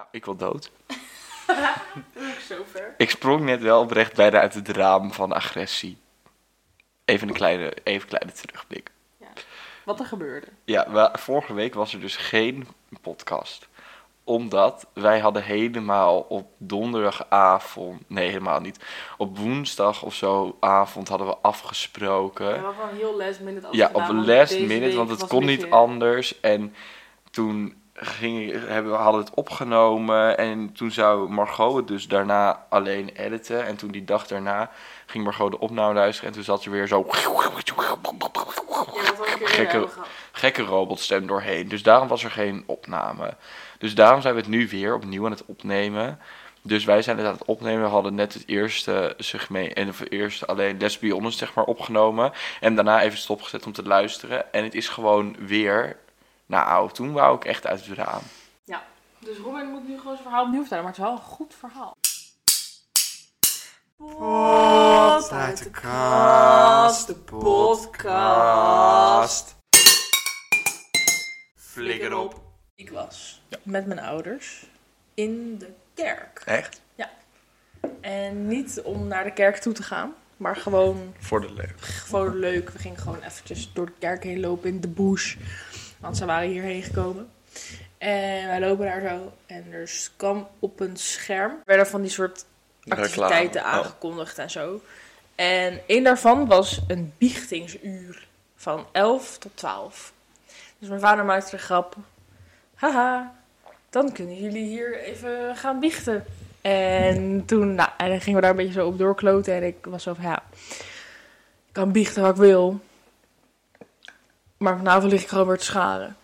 Nou, ik wil dood. Zover. Ik sprong net wel oprecht bijna uit het raam van agressie. Even een kleine, even een kleine terugblik. Wat er gebeurde. Ja, we- vorige week was er dus geen podcast. Omdat wij hadden helemaal op donderdagavond... Nee, helemaal niet. Op woensdag of zo avond hadden we afgesproken. We hebben gewoon heel last minute Ja, op want last deze minute, week want het was kon een niet beetje- anders. En toen ging, hebben we hadden het opgenomen en toen zou Margot het dus daarna alleen editen. En toen die dag daarna ging Margot de opname luisteren en toen zat ze weer zo Gekke- gekke robotstem doorheen. Dus daarom was er geen opname. Dus daarom zijn we het nu weer opnieuw aan het opnemen. Dus wij zijn het aan het opnemen. We hadden net het eerste segment, en het eerste alleen Let's zeg maar, opgenomen. En daarna even stopgezet om te luisteren. En het is gewoon weer, nou, toen wou ik echt uit het raam. Dus Robin moet nu gewoon zijn verhaal opnieuw vertellen, maar het is wel een goed verhaal. Pot uit de kast, de podcast. Flikker op. Ik was met mijn ouders in de kerk. Echt? En niet om naar de kerk toe te gaan, maar gewoon Voor de leuk. gewoon leuk. We gingen gewoon eventjes door de kerk heen lopen in de bush. Want ze waren hierheen gekomen. En wij lopen daar zo. En er kwam op een scherm. Er werden van die soort activiteiten Reclame. Oh. aangekondigd en zo. En een daarvan was een biechtingsuur van 11 tot 12. Dus mijn vader maakte de grap. Haha, dan kunnen jullie hier even gaan biechten. En toen nou, en dan gingen we daar een beetje zo op doorkloten. En ik was zo van ja, ik kan biechten wat ik wil. Maar vanavond lig ik gewoon weer te scharen.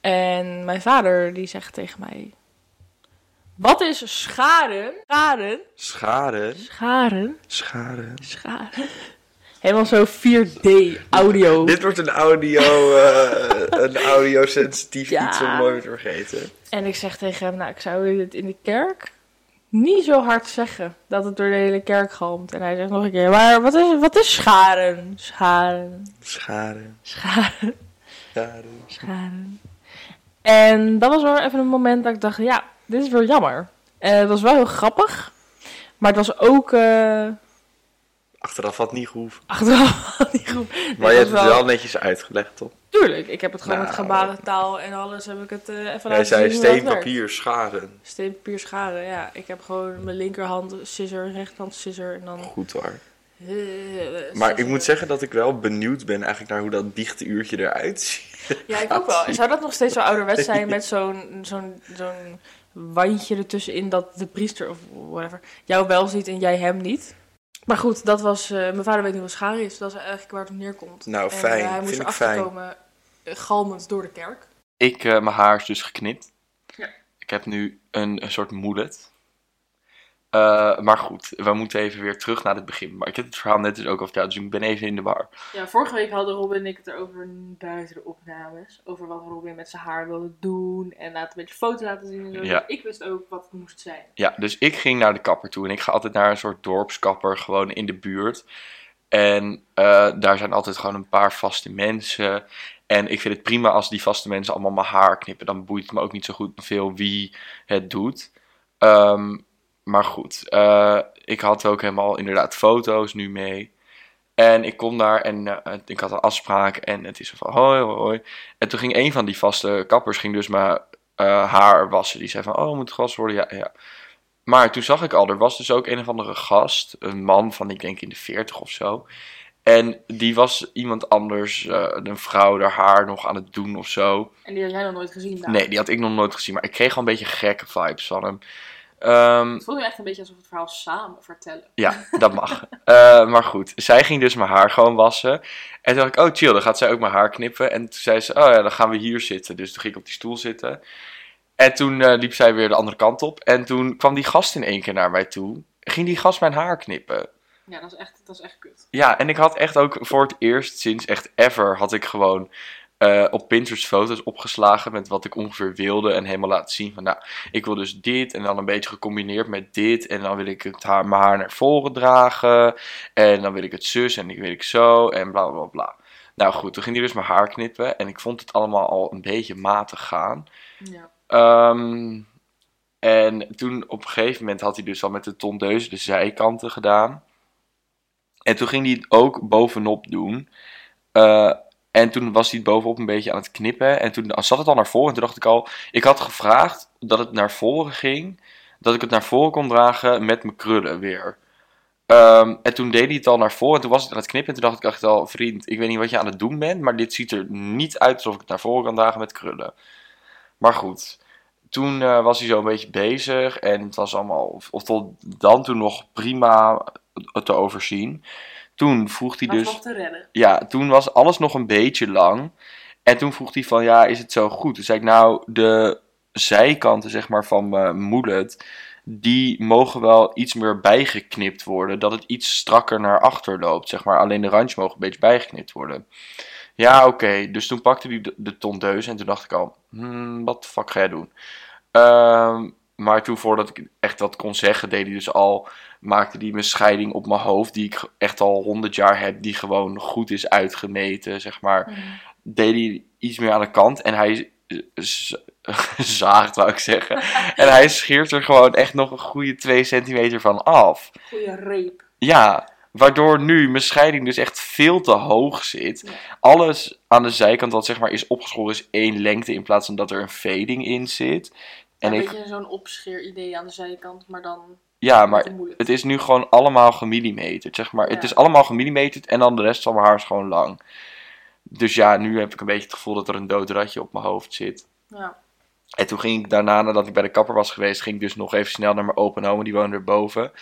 En mijn vader die zegt tegen mij... Wat is scharen? Scharen? Schade. Scharen? Schade. Scharen. Helemaal zo 4D audio. Dit wordt een audio, eh, een audiosensitief Ja. iets om nooit te vergeten. En ik zeg tegen hem, nou ik zou dit in de kerk niet zo hard zeggen. Dat het door de hele kerk galmt. En hij zegt nog een keer, maar wat is, wat is scharen? Scharen. Schade. Scharen. Scharen. En dat was wel even een moment dat ik dacht, ja, dit is wel jammer. En het was wel heel grappig. Maar het was ook eh, Achteraf had niet gehoeven. achteraf niet goed. Maar je hebt het wel- netjes uitgelegd, toch? Tuurlijk, ik heb het gewoon Nou. met gebarentaal en alles heb ik het eh, even Jij laten zei hoe dat steen, papier, schade. Steen, papier, scharen, ja. Ik heb gewoon mijn linkerhand scissor, rechterhand scissor en dan... Goed hoor. Maar ik moet zeggen dat ik wel benieuwd ben eigenlijk naar hoe dat biechteuurtje eruit ziet. Ja, ik ook wel. Zou dat nog steeds zo ouderwets zijn met zo'n zo'n zo'n wandje ertussenin dat de priester of whatever jou wel ziet en jij hem niet? Maar goed, dat was... eh, mijn vader weet niet wat scharen is. Dat is eigenlijk waar het op neerkomt. Nou, En, fijn. eh, hij moest erachter komen, eh, galmend door de kerk. Ik, eh, mijn haar is dus geknipt. Ja. Ik heb nu een, een soort mullet. Eh, maar goed, we moeten even weer terug naar het begin. Maar ik heb het verhaal net dus ook al verteld, dus ik ben even in de war. Ja, vorige week hadden Robin en ik het erover buiten de opnames. Over wat Robin met zijn haar wilde doen. En laat een beetje foto's laten zien en zo. Ja. Ik wist ook wat het moest zijn. Ja, dus ik ging naar de kapper toe. En ik ga altijd naar een soort dorpskapper, gewoon in de buurt. En eh, daar zijn altijd gewoon een paar vaste mensen. En ik vind het prima als die vaste mensen allemaal mijn haar knippen. Dan boeit het me ook niet zo goed veel wie het doet. Ehm, maar goed, eh, ik had ook helemaal inderdaad foto's nu mee. En ik kom daar en eh, ik had een afspraak en het is van hoi hoi hoi. En toen ging een van die vaste kappers ging dus mijn eh, haar wassen. Die zei van oh moet gewassen worden? Ja, ja. Maar toen zag ik al, er was dus ook een of andere gast, een man van ik denk in de 40 of zo. En die was iemand anders, een vrouw, haar haar nog aan het doen of zo. En die had jij nog nooit gezien daar. Nee, die had ik nog nooit gezien, maar ik kreeg al een beetje gekke vibes van hem. Ehm, Het voelde echt een beetje alsof we het verhaal samen vertellen. ja, dat mag. Eh, maar goed, zij ging dus mijn haar gewoon wassen. En toen dacht ik, oh chill, dan gaat zij ook mijn haar knippen. En toen zei ze, oh ja, dan gaan we hier zitten. Dus toen ging ik op die stoel zitten. En toen eh, liep zij weer de andere kant op. En toen kwam die gast in één keer naar mij toe. Ging die gast mijn haar knippen. Ja, dat is echt, dat is echt kut. Ja, en ik had echt ook voor het eerst sinds echt ever had ik gewoon eh, op Pinterest foto's opgeslagen met wat ik ongeveer wilde en helemaal laten zien van nou, ik wil dus dit en dan een beetje gecombineerd met dit en dan wil ik het haar, mijn haar naar voren dragen en dan wil ik het zus en ik wil ik zo en bla bla bla. Nou goed, toen ging hij dus mijn haar knippen en ik vond het allemaal al een beetje matig gaan. Ja. Ehm, En toen op een gegeven moment had hij dus al met de tondeus de zijkanten gedaan. En toen ging hij het ook bovenop doen. Eh, en toen was hij bovenop een beetje aan het knippen. En toen zat het al naar voren. En toen dacht ik al, ik had gevraagd dat het naar voren ging. Dat ik het naar voren kon dragen met mijn krullen weer. Ehm, en toen deed hij het al naar voren. En toen was het aan het knippen. En toen dacht ik echt al, vriend, ik weet niet wat je aan het doen bent. Maar dit ziet er niet uit alsof ik het naar voren kan dragen met krullen. Maar goed. Toen eh, was hij zo een beetje bezig. En het was allemaal, of, of tot dan toen nog prima te overzien. Toen vroeg hij dus. te redden. Ja, toen was alles nog een beetje lang. En toen vroeg hij van, ja, is het zo goed? Toen zei ik, nou, de zijkanten, zeg maar, van mijn mullet, die mogen wel iets meer bijgeknipt worden. Dat het iets strakker naar achter loopt, zeg maar. Alleen de randjes mogen een beetje bijgeknipt worden. Ja, oké. Dus toen pakte hij de, de tondeus en toen dacht ik al, hmm, wat de fuck ga jij doen? Ehm, maar toen, voordat ik echt wat kon zeggen, deed hij dus al maakte hij mijn scheiding op mijn hoofd, die ik echt al 100 jaar heb, die gewoon goed is uitgemeten, zeg maar. Deed hij iets meer aan de kant en hij zaagt, wou ik zeggen. en hij scheert er gewoon echt nog een goede 2 centimeter van af. Goeie reep. Ja, waardoor nu mijn scheiding dus echt veel te hoog zit. Ja. Alles aan de zijkant wat zeg maar is opgeschoren is één lengte in plaats van dat er een fading in zit. En een ik, beetje zo'n opscheer-idee aan de zijkant, maar dan ja, maar het is nu gewoon allemaal gemillimeterd, zeg maar. Het is allemaal gemillimeterd en dan de rest van mijn haar is gewoon lang. Dus ja, nu heb ik een beetje het gevoel dat er een dood ratje op mijn hoofd zit. Ja. En toen ging ik daarna, nadat ik bij de kapper was geweest, ging ik dus nog even snel naar mijn opa en oma, die woonde erboven.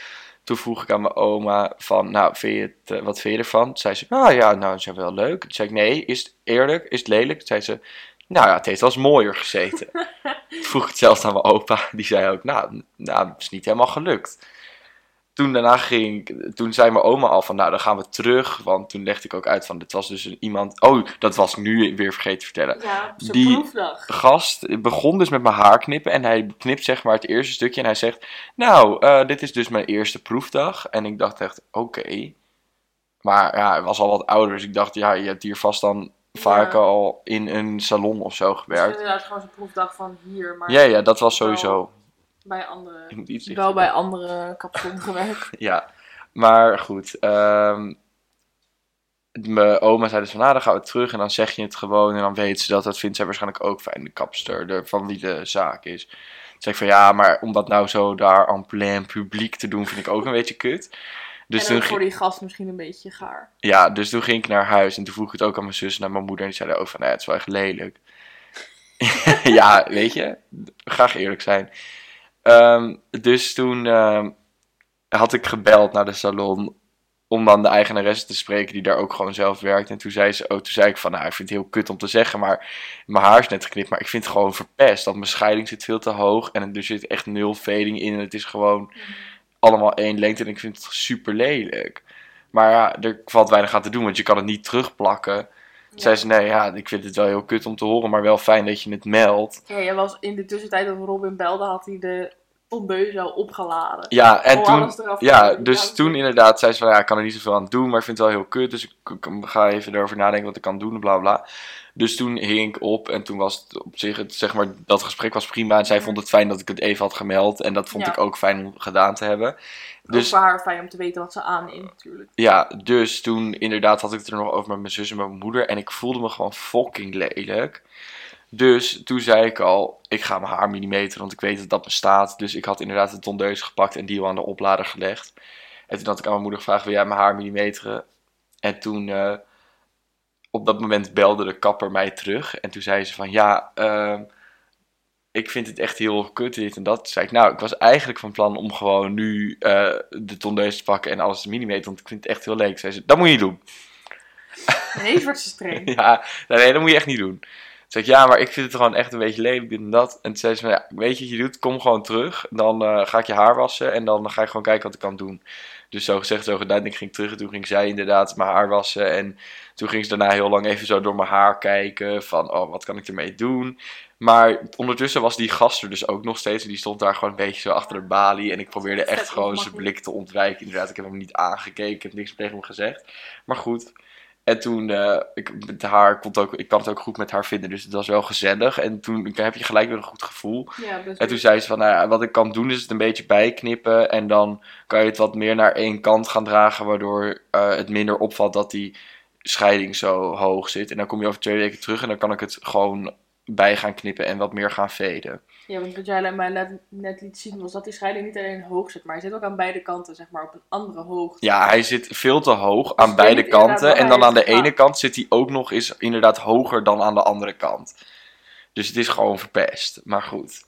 Toen vroeg ik aan mijn oma van, nou, vind je het, eh, wat vind je ervan? Toen zei ze, nou ja, nou, is wel leuk. Toen zei ik, nee, is het eerlijk? Is het lelijk? Toen zei ze, nou ja, het heeft wel eens mooier gezeten. Vroeg het zelfs aan mijn opa, die zei ook, nou, nou, het is niet helemaal gelukt. Toen daarna ging, toen zei mijn oma al van, nou, dan gaan we terug. Want toen legde ik ook uit van, dit was dus een iemand, oh, dat was nu weer vergeten te vertellen Ja, Die- proefdag. gast begon dus met mijn haar knippen. En hij knipt zeg maar het eerste stukje. En hij zegt: Nou, eh, dit is dus mijn eerste proefdag. En ik dacht echt: Oké. Maar ja, hij was al wat ouder. Dus ik dacht: Ja, je hebt hier vast dan vaak Ja. al in een salon of zo gewerkt. inderdaad gewoon zo'n proefdag van hier, maar Ja, ja, dat was sowieso. bij andere... Wel bij andere kapsalon gewerkt. Ja, maar goed. ehm, mijn oma zei dus van, nou, dan gaan we terug en dan zeg je het gewoon en dan weet ze dat. Dat vindt zij waarschijnlijk ook fijn, de kapster, de, van wie de zaak is. Toen zei ik van, ja, maar om dat nou zo daar en plein publiek te doen, vind ik ook een beetje kut. Dus en ook voor die gast misschien een beetje gaar. ja, dus toen ging ik naar huis en toen vroeg ik het ook aan mijn zus en aan mijn moeder. En die zeiden ook van, nee, het is wel echt lelijk. ja, weet je, graag eerlijk zijn. Ehm, dus toen ehm, had ik gebeld naar de salon om dan de eigenaresse te spreken die daar ook gewoon zelf werkt. En toen zei, ze, oh, toen zei ik van, nou, ik vind het heel kut om te zeggen, maar mijn haar is net geknipt, maar ik vind het gewoon verpest. Want mijn scheiding zit veel te hoog en er zit echt nul fading in en het is gewoon allemaal één lengte en ik vind het super lelijk. Maar ja, er valt weinig aan te doen, want je kan het niet terugplakken. Toen zei ze, nee, ja, ik vind het wel heel kut om te horen, maar wel fijn dat je het meldt. Ja, jij was in de tussentijd dat Robin belde, had hij de tondeus al opgeladen. Ja, en toen, ja, dus Ja, toen inderdaad zei ze van, ja, ik kan er niet zoveel aan doen, maar ik vind het wel heel kut, dus ik, ga even erover nadenken wat ik kan doen, bla bla. Dus toen hing ik op en toen was het op zich, het, zeg maar, dat gesprek was prima en zij vond het fijn dat ik het even had gemeld en dat vond Ja. ik ook fijn om gedaan te hebben. Dus... Voor haar fijn om te weten wat ze aanneemt natuurlijk. Ja, dus toen inderdaad had ik het er nog over met mijn zus en mijn moeder. En ik voelde me gewoon fucking lelijk. Dus toen zei ik al, ik ga mijn haar millimeteren, want ik weet dat dat bestaat. Dus ik had inderdaad de tondeus gepakt en die al aan de oplader gelegd. En toen had ik aan mijn moeder gevraagd, wil jij mijn haar millimeteren? En toen, eh, op dat moment belde de kapper mij terug. En toen zei ze van, ja, ehm, ik vind het echt heel kut dit en dat. Toen zei ik, nou, ik was eigenlijk van plan om gewoon nu eh, de tondeus te pakken en alles te millimeteren. Want ik vind het echt heel leuk. Zei ze, dat moet je niet doen. Ineens wordt ze streng. Ja, nee, dat moet je echt niet doen. Zei ik, ja, maar ik vind het gewoon echt een beetje lelijk, dit en dat. En toen zei ze, ja, weet je wat je doet? Kom gewoon terug. Dan eh, ga ik je haar wassen en dan ga ik gewoon kijken wat ik kan doen. Dus zo gezegd, zo gedaan. Ik ging terug en toen ging zij inderdaad mijn haar wassen. En toen ging ze daarna heel lang even zo door mijn haar kijken. Van, oh, wat kan ik ermee doen? Maar ondertussen was die gast er dus ook nog steeds. En die stond daar gewoon een beetje zo achter de balie. En ik probeerde echt gewoon zijn blik te ontwijken. Inderdaad, ik heb hem niet aangekeken. Ik heb niks tegen hem gezegd. Maar goed, En toen, eh, ik, met haar kon ook, ik kan het ook goed met haar vinden, dus het was wel gezellig. En toen heb je gelijk weer een goed gevoel. Ja, En toen zei ze van, nou ja, wat ik kan doen is het een beetje bijknippen. En dan kan je het wat meer naar één kant gaan dragen, waardoor eh, het minder opvalt dat die scheiding zo hoog zit. En dan kom je over twee weken terug en dan kan ik het gewoon bij gaan knippen en wat meer gaan veden. Ja, want wat jij mij net, net liet zien was dat die scheiding niet alleen hoog zit, maar hij zit ook aan beide kanten, zeg maar, op een andere hoogte. Ja, hij zit veel te hoog aan beide kanten. En dan aan de ene kant zit hij ook nog eens inderdaad hoger dan aan de andere kant. Dus het is gewoon verpest. Maar goed.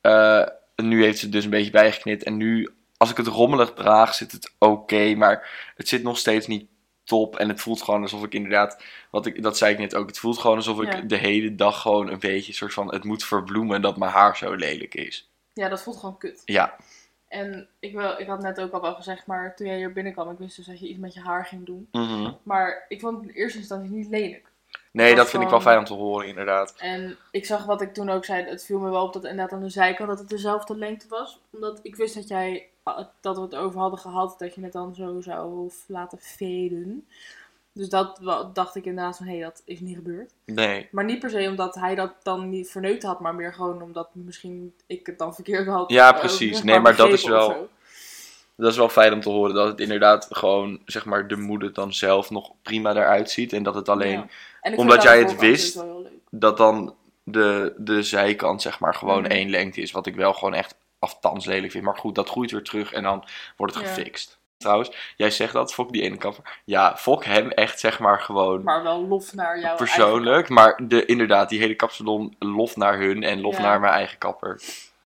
Eh, nu heeft ze het dus een beetje bijgeknipt. En nu, als ik het rommelig draag, zit het oké. maar het zit nog steeds niet top. En het voelt gewoon alsof ik inderdaad, wat ik, dat zei ik net ook. Het voelt gewoon alsof ik Ja. de hele dag gewoon een beetje soort van het moet verbloemen dat mijn haar zo lelijk is. Ja, dat voelt gewoon kut. Ja, En ik, wil, ik had net ook al wel gezegd, maar toen jij hier binnenkwam, ik wist dus dat je iets met je haar ging doen. Mhm. Maar ik vond het in eerste instantie niet lelijk. nee, dat vind ik wel fijn om te horen, inderdaad. En ik zag wat ik toen ook zei, het viel me wel op dat inderdaad aan de zijkant dat het dezelfde lengte was. Omdat ik wist dat jij, dat we het over hadden gehad, dat je het dan zo zou laten veden. Dus dat dacht ik inderdaad van, hé, dat is niet gebeurd. Nee. Maar niet per se omdat hij dat dan niet verneukt had, maar meer gewoon omdat misschien ik het dan verkeerd had. Ja, eh, precies. Nee, maar dat is wel-. Dat is wel fijn om te horen dat het inderdaad gewoon, zeg maar, de moeder dan zelf nog prima eruit ziet. En dat het alleen, Ja. Omdat jij het wist, leuk. dat dan de, de zijkant, zeg maar, gewoon Mhm. één lengte is. Wat ik wel gewoon echt aftans lelijk vind. Maar goed, dat groeit weer terug en dan wordt het Ja. gefixt. Trouwens, jij zegt dat, fok die ene kapper. Ja, fok hem echt, zeg maar, gewoon Maar wel lof naar jou. persoonlijk. Maar de, inderdaad, die hele kapsalon, lof naar hun en lof Ja. naar mijn eigen kapper.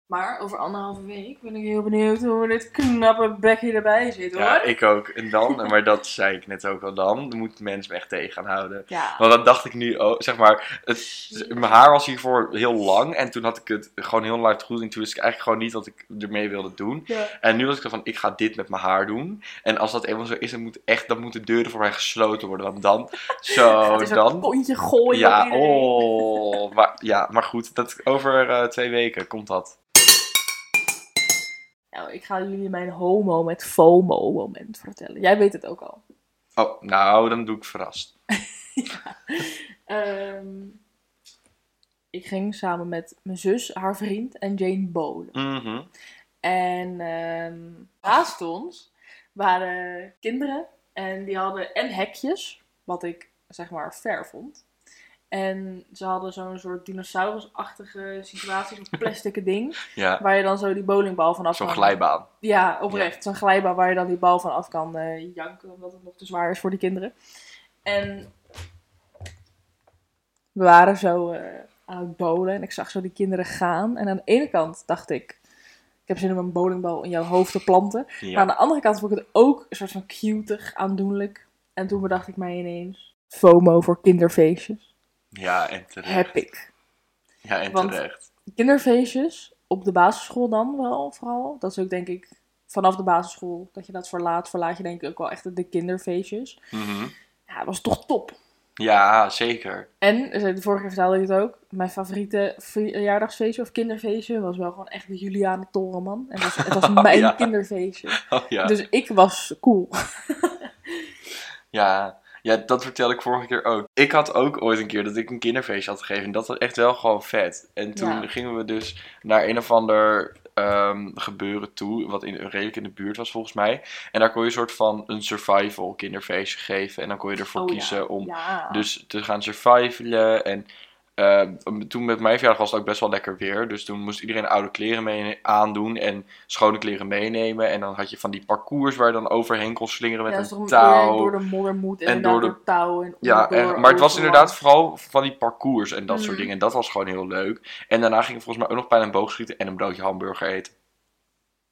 Maar over anderhalve week ben ik heel benieuwd hoe dit knappe bekje erbij zit hoor. Ja, ik ook. En dan, maar dat zei ik net ook al dan, moet mensen me echt tegen gaan houden. Ja. Want dat dacht ik nu ook, zeg maar, het, mijn haar was hiervoor heel lang en toen had ik het gewoon heel lang goed en toen wist ik eigenlijk gewoon niet wat ik ermee wilde doen. Ja. En nu was ik zo van, ik ga dit met mijn haar doen. En als dat eenmaal zo is, dan, moet echt, dan moeten deuren voor mij gesloten worden. Want dan, zo, het is een dan... kontje gooien Ja, oh, maar, ja, maar goed, dat, over eh, twee weken komt dat. Nou, ik ga jullie mijn homo met FOMO moment vertellen. Jij weet het ook al. Oh, nou, dan doe ik verrast. Ehm, ik ging samen met mijn zus, haar vriend en Jane bowlen. Mhm. En ehm, naast ons waren kinderen en die hadden en hekjes, wat ik zeg maar fair vond. En ze hadden zo'n soort dinosaurusachtige situatie, zo'n plastic ding, Ja, waar je dan zo die bowlingbal vanaf zo'n kan... glijbaan. Ja, oprecht. Zo'n glijbaan waar je dan die bal van af kan eh, janken, omdat het nog te zwaar is voor die kinderen. En we waren zo eh, aan het bowlen en ik zag zo die kinderen gaan. En aan de ene kant dacht ik, ik heb zin om een bowlingbal in jouw hoofd te planten. Maar aan de andere kant vond ik het ook een soort van cutig, aandoenlijk. En toen bedacht ik mij ineens, FOMO voor kinderfeestjes. Ja, en terecht. Heb ik. Ja, en Want- terecht. Kinderfeestjes, op de basisschool dan wel vooral. Dat is ook denk ik vanaf de basisschool dat je dat verlaat. Verlaat je denk ik ook wel echt de kinderfeestjes. Mhm. Ja, dat was toch top. Ja, zeker. En, eh, de vorige keer vertelde ik het ook, mijn favoriete verjaardagsfeestje of kinderfeestje was wel gewoon echt de Juliane Torenman. En het was, het was mijn Ja. kinderfeestje. Oh ja. Dus ik was cool. Ja. Ja, dat vertelde ik vorige keer ook. Ik had ook ooit een keer dat ik een kinderfeestje had gegeven. En dat was echt wel gewoon vet. En toen Ja. gingen we dus naar een of ander ehm, gebeuren toe. Wat in, redelijk in de buurt was volgens mij. En daar kon je een soort van een survival kinderfeestje geven. En dan kon je ervoor Oh ja. kiezen om dus te gaan survivalen. En eh, toen met mijn verjaardag was het ook best wel lekker weer. Dus toen moest iedereen oude kleren mee aandoen en schone kleren meenemen. En dan had je van die parcours waar je dan overheen kon slingeren met ja, een touw. door de modder moet en, En door de- touw. En Ja, maar het was inderdaad vooral van die parcours en dat soort Mhm. dingen. En dat was gewoon heel leuk. En daarna ging ik volgens mij ook nog pijl en boogschieten en een broodje hamburger eten.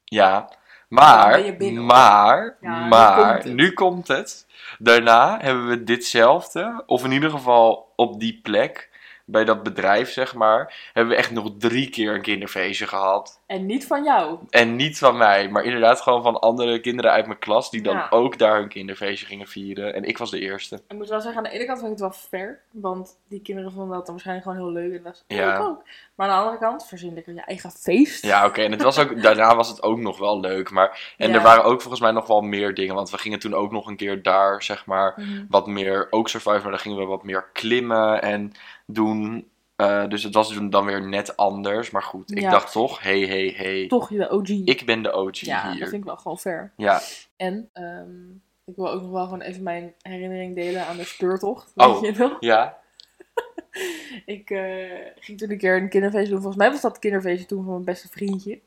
Ja, maar, binnen, maar, Ja, nu maar, komt nu komt het. Daarna hebben we ditzelfde, of in ieder geval op die plek, bij dat bedrijf zeg maar, hebben we echt nog drie keer een kinderfeestje gehad. En niet van jou. En niet van mij, maar inderdaad gewoon van andere kinderen uit mijn klas die dan Ja. ook daar hun kinderfeestje gingen vieren. En ik was de eerste. Ik moet wel zeggen, aan de ene kant vind ik het wel fair. Want die kinderen vonden dat dan waarschijnlijk gewoon heel leuk. En dat is Ja. ook. Maar aan de andere kant, verzin lekker je eigen feest. Ja, oké. En het was ook, daarna was het ook nog wel leuk. Maar, en Ja. er waren ook volgens mij nog wel meer dingen. Want we gingen toen ook nog een keer daar, zeg maar, Mhm. wat meer, ook survive, maar dan gingen we wat meer klimmen en doen. Eh, dus het was toen dan weer net anders. Maar goed, ik Ja. dacht toch, hey, hey, hey. Toch je de OG. Ik ben de OG ja, hier. dat vind ik wel gewoon fair. Ja, En ehm, ik wil ook nog wel gewoon even mijn herinnering delen aan de speurtocht. Oh. Weet je nog? ja, Ik eh, ging toen een keer een kinderfeestje doen. Volgens mij was dat het kinderfeestje toen van mijn beste vriendje.